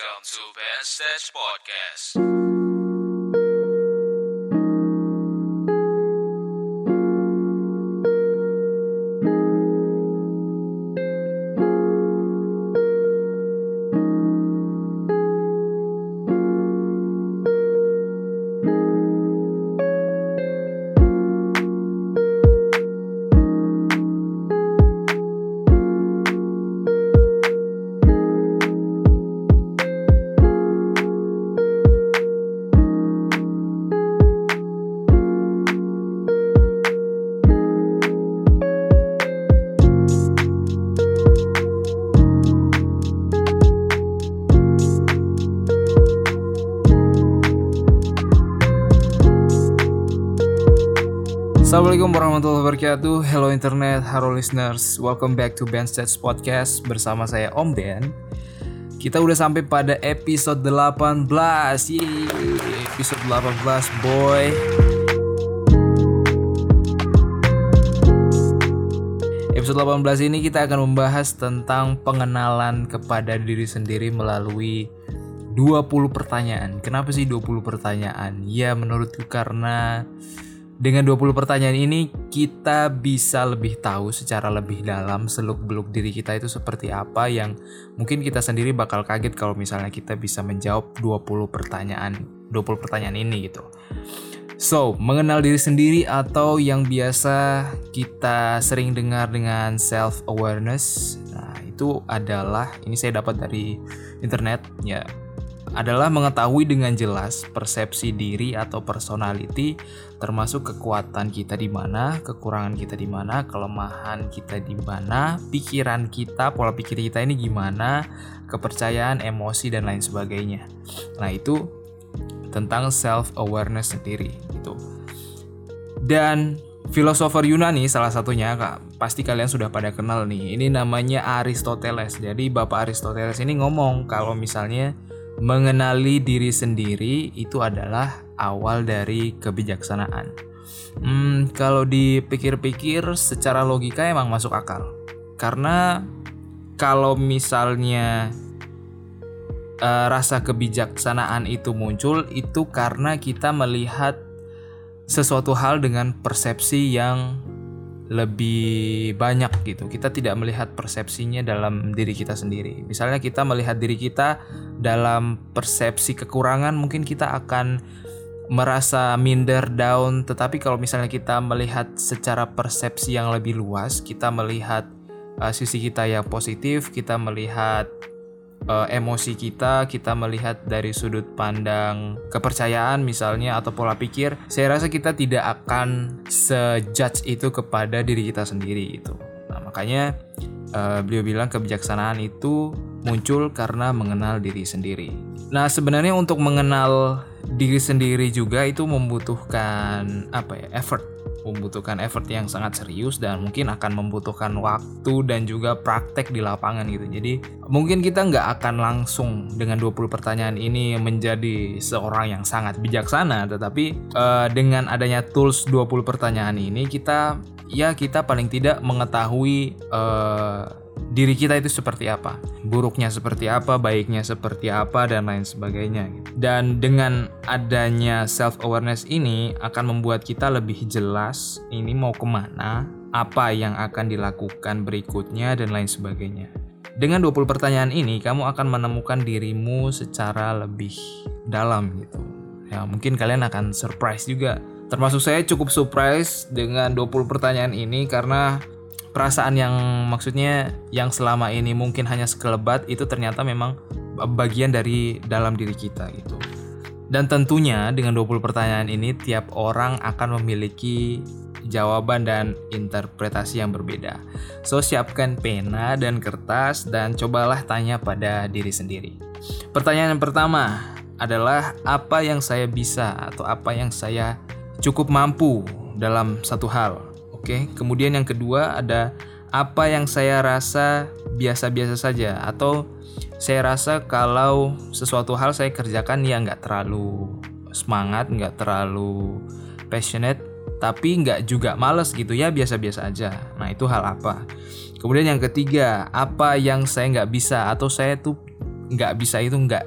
Welcome to Ben Stage Podcast. Assalamualaikum warahmatullahi wabarakatuh. Hello internet, hello listeners. Welcome back to Ben Stats Podcast Bersama saya Om Ben Kita udah sampai pada episode 18 Yeay, Episode 18 boy. Episode 18 ini kita akan membahas tentang pengenalan kepada diri sendiri melalui 20 pertanyaan. Kenapa sih 20 pertanyaan? Ya menurutku karena dengan 20 pertanyaan ini kita bisa lebih tahu secara lebih dalam seluk-beluk diri kita itu seperti apa yang mungkin kita sendiri bakal kaget kalau misalnya kita bisa menjawab 20 pertanyaan 20 pertanyaan ini gitu. So, mengenal diri sendiri atau yang biasa kita sering dengar dengan self awareness. Nah, itu adalah ini saya dapat dari internet ya adalah mengetahui dengan jelas persepsi diri atau personality termasuk kekuatan kita di mana, kekurangan kita di mana, kelemahan kita di mana, pikiran kita, pola pikir kita ini gimana, kepercayaan, emosi dan lain sebagainya. Nah, itu tentang self awareness sendiri itu. Dan filosofer Yunani salah satunya Kak, pasti kalian sudah pada kenal nih. Ini namanya Aristoteles. Jadi Bapak Aristoteles ini ngomong kalau misalnya mengenali diri sendiri itu adalah awal dari kebijaksanaan. Hmm, kalau dipikir-pikir secara logika emang masuk akal. Karena kalau misalnya uh, rasa kebijaksanaan itu muncul itu karena kita melihat sesuatu hal dengan persepsi yang lebih banyak gitu. Kita tidak melihat persepsinya dalam diri kita sendiri. Misalnya kita melihat diri kita dalam persepsi kekurangan, mungkin kita akan merasa minder down, tetapi kalau misalnya kita melihat secara persepsi yang lebih luas, kita melihat uh, sisi kita yang positif, kita melihat uh, emosi kita, kita melihat dari sudut pandang kepercayaan misalnya atau pola pikir, saya rasa kita tidak akan sejudge itu kepada diri kita sendiri itu. Nah, makanya uh, beliau bilang kebijaksanaan itu muncul karena mengenal diri sendiri. Nah, sebenarnya untuk mengenal diri sendiri juga itu membutuhkan apa ya? effort membutuhkan effort yang sangat serius dan mungkin akan membutuhkan waktu dan juga praktek di lapangan gitu. Jadi mungkin kita nggak akan langsung dengan 20 pertanyaan ini menjadi seorang yang sangat bijaksana, tetapi uh, dengan adanya tools 20 pertanyaan ini kita ya kita paling tidak mengetahui uh, diri kita itu seperti apa, buruknya seperti apa, baiknya seperti apa, dan lain sebagainya. Dan dengan adanya self awareness ini akan membuat kita lebih jelas ini mau ke mana, apa yang akan dilakukan berikutnya, dan lain sebagainya. Dengan 20 pertanyaan ini, kamu akan menemukan dirimu secara lebih dalam gitu. Ya, mungkin kalian akan surprise juga. Termasuk saya cukup surprise dengan 20 pertanyaan ini karena perasaan yang maksudnya yang selama ini mungkin hanya sekelebat itu ternyata memang bagian dari dalam diri kita gitu. Dan tentunya dengan 20 pertanyaan ini tiap orang akan memiliki jawaban dan interpretasi yang berbeda. So siapkan pena dan kertas dan cobalah tanya pada diri sendiri. Pertanyaan yang pertama adalah apa yang saya bisa atau apa yang saya cukup mampu dalam satu hal Oke, kemudian yang kedua ada apa yang saya rasa biasa-biasa saja atau saya rasa kalau sesuatu hal saya kerjakan ya nggak terlalu semangat, nggak terlalu passionate, tapi nggak juga males gitu ya biasa-biasa aja. Nah itu hal apa? Kemudian yang ketiga, apa yang saya nggak bisa atau saya tuh nggak bisa itu nggak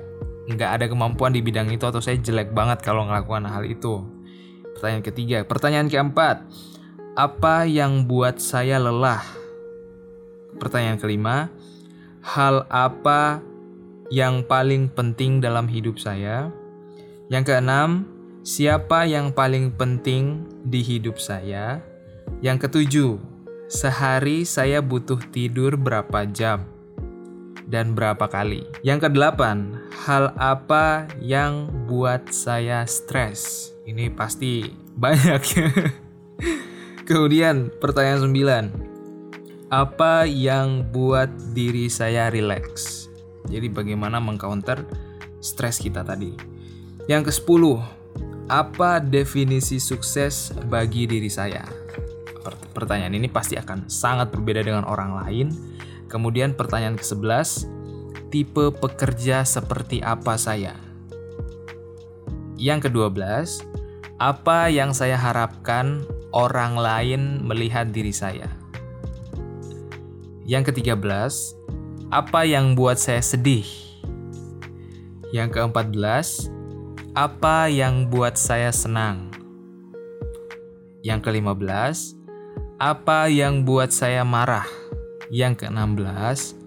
nggak ada kemampuan di bidang itu atau saya jelek banget kalau ngelakukan hal itu. Pertanyaan ketiga, pertanyaan keempat, apa yang buat saya lelah? Pertanyaan kelima, hal apa yang paling penting dalam hidup saya? Yang keenam, siapa yang paling penting di hidup saya? Yang ketujuh, sehari saya butuh tidur berapa jam? dan berapa kali. Yang kedelapan, hal apa yang buat saya stres? Ini pasti banyak ya. Kemudian pertanyaan sembilan, apa yang buat diri saya relax? Jadi bagaimana mengcounter stres kita tadi? Yang ke sepuluh, apa definisi sukses bagi diri saya? Pertanyaan ini pasti akan sangat berbeda dengan orang lain Kemudian pertanyaan ke-11, tipe pekerja seperti apa saya? Yang ke-12, apa yang saya harapkan orang lain melihat diri saya? Yang ke-13, apa yang buat saya sedih? Yang ke-14, apa yang buat saya senang? Yang ke-15, apa yang buat saya marah? Yang ke-16,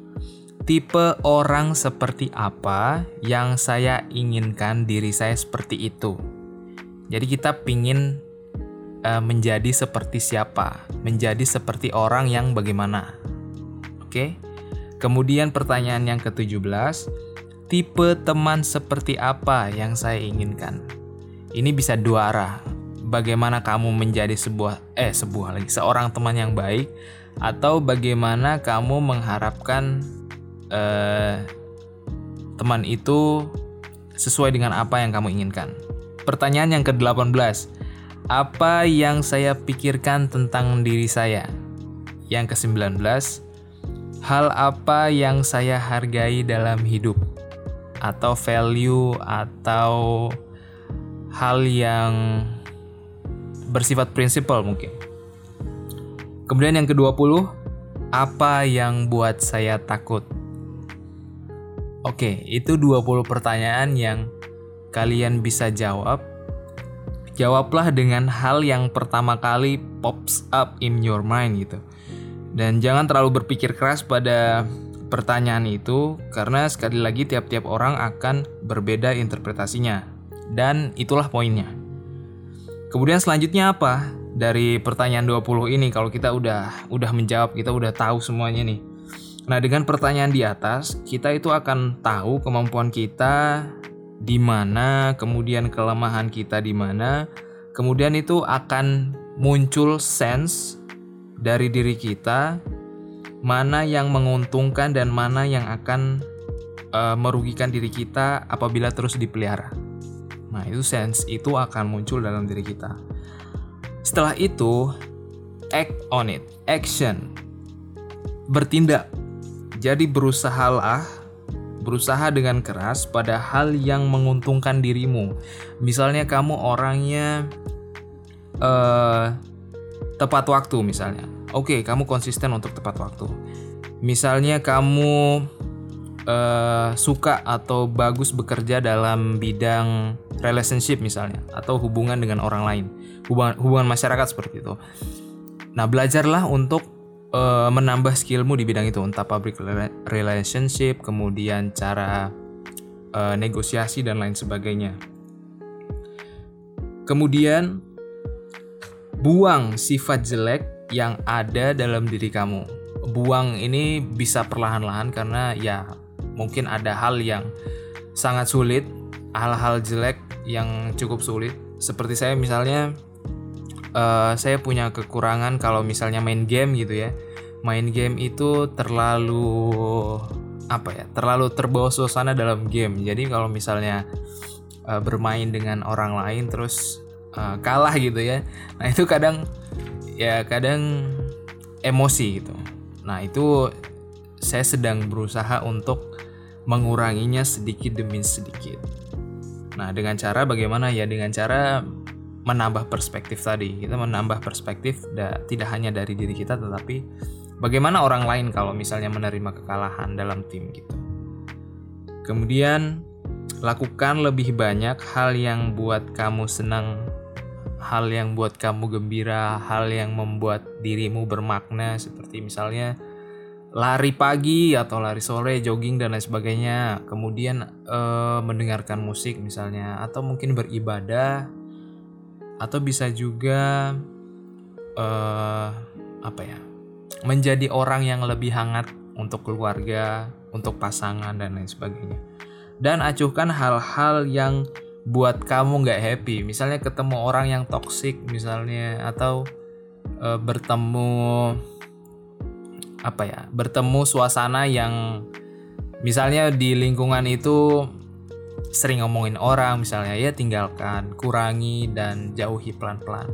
tipe orang seperti apa yang saya inginkan diri saya seperti itu. Jadi kita pingin uh, menjadi seperti siapa, menjadi seperti orang yang bagaimana. Oke. Kemudian pertanyaan yang ke-17, tipe teman seperti apa yang saya inginkan? Ini bisa dua arah. Bagaimana kamu menjadi sebuah eh sebuah lagi seorang teman yang baik atau bagaimana kamu mengharapkan uh, teman itu sesuai dengan apa yang kamu inginkan. Pertanyaan yang ke-18. Apa yang saya pikirkan tentang diri saya? Yang ke-19. Hal apa yang saya hargai dalam hidup? Atau value atau hal yang bersifat prinsipal mungkin. Kemudian yang ke-20, apa yang buat saya takut? Oke, itu 20 pertanyaan yang kalian bisa jawab. Jawablah dengan hal yang pertama kali pops up in your mind gitu. Dan jangan terlalu berpikir keras pada pertanyaan itu karena sekali lagi tiap-tiap orang akan berbeda interpretasinya. Dan itulah poinnya. Kemudian selanjutnya apa? dari pertanyaan 20 ini kalau kita udah udah menjawab, kita udah tahu semuanya nih. Nah, dengan pertanyaan di atas, kita itu akan tahu kemampuan kita di mana, kemudian kelemahan kita di mana. Kemudian itu akan muncul sense dari diri kita mana yang menguntungkan dan mana yang akan uh, merugikan diri kita apabila terus dipelihara. Nah, itu sense itu akan muncul dalam diri kita. Setelah itu, act on it, action. Bertindak. Jadi berusahalah berusaha dengan keras pada hal yang menguntungkan dirimu. Misalnya kamu orangnya uh, tepat waktu misalnya. Oke, okay, kamu konsisten untuk tepat waktu. Misalnya kamu uh, suka atau bagus bekerja dalam bidang relationship misalnya atau hubungan dengan orang lain hubungan hubungan masyarakat seperti itu. Nah, belajarlah untuk uh, menambah skillmu di bidang itu, entah public relationship, kemudian cara uh, negosiasi dan lain sebagainya. Kemudian buang sifat jelek yang ada dalam diri kamu. Buang ini bisa perlahan-lahan karena ya mungkin ada hal yang sangat sulit, hal-hal jelek yang cukup sulit. Seperti saya misalnya uh, saya punya kekurangan kalau misalnya main game gitu ya. Main game itu terlalu apa ya terlalu terbawa suasana dalam game. Jadi kalau misalnya uh, bermain dengan orang lain terus uh, kalah gitu ya. Nah itu kadang ya kadang emosi gitu. Nah itu saya sedang berusaha untuk menguranginya sedikit demi sedikit. Nah dengan cara bagaimana ya? Dengan cara menambah perspektif tadi kita menambah perspektif da, tidak hanya dari diri kita tetapi bagaimana orang lain kalau misalnya menerima kekalahan dalam tim gitu Kemudian lakukan lebih banyak hal yang buat kamu senang, hal yang buat kamu gembira, hal yang membuat dirimu bermakna seperti misalnya lari pagi atau lari sore, jogging dan lain sebagainya. Kemudian eh, mendengarkan musik misalnya atau mungkin beribadah atau bisa juga eh apa ya? menjadi orang yang lebih hangat untuk keluarga, untuk pasangan dan lain sebagainya. Dan acuhkan hal-hal yang buat kamu nggak happy. Misalnya ketemu orang yang toksik misalnya atau eh, bertemu apa ya? Bertemu suasana yang misalnya di lingkungan itu sering ngomongin orang misalnya ya tinggalkan, kurangi dan jauhi pelan-pelan.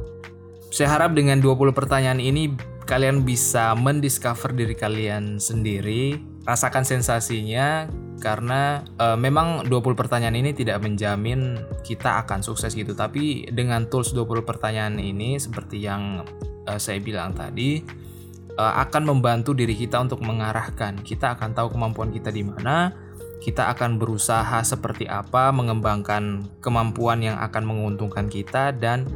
Saya harap dengan 20 pertanyaan ini kalian bisa mendiscover diri kalian sendiri, rasakan sensasinya karena e, memang 20 pertanyaan ini tidak menjamin kita akan sukses gitu, tapi dengan tools 20 pertanyaan ini seperti yang e, saya bilang tadi e, akan membantu diri kita untuk mengarahkan. Kita akan tahu kemampuan kita di mana, kita akan berusaha seperti apa mengembangkan kemampuan yang akan menguntungkan kita dan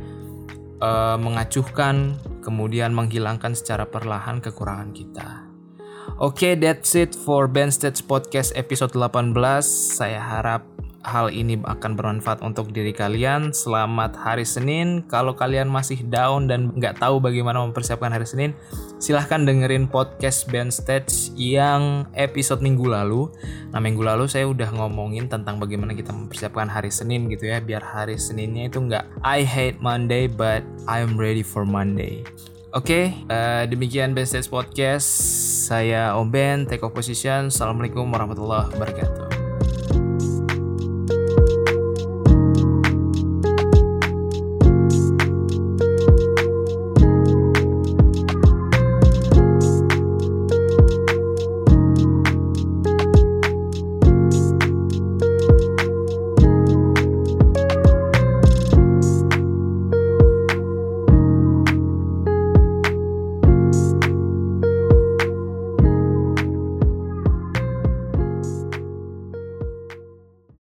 uh, mengacuhkan, kemudian menghilangkan secara perlahan kekurangan kita. Oke, okay, that's it for Ben Stage Podcast episode 18. Saya harap hal ini akan bermanfaat untuk diri kalian. Selamat hari Senin. Kalau kalian masih down dan nggak tahu bagaimana mempersiapkan hari Senin, silahkan dengerin podcast Band Stage yang episode minggu lalu. Nah minggu lalu saya udah ngomongin tentang bagaimana kita mempersiapkan hari Senin gitu ya, biar hari Seninnya itu nggak I hate Monday but I'm ready for Monday. Oke, okay, uh, eh, demikian Band Stage Podcast. Saya Om Ben, Take Off Position. Assalamualaikum warahmatullahi wabarakatuh.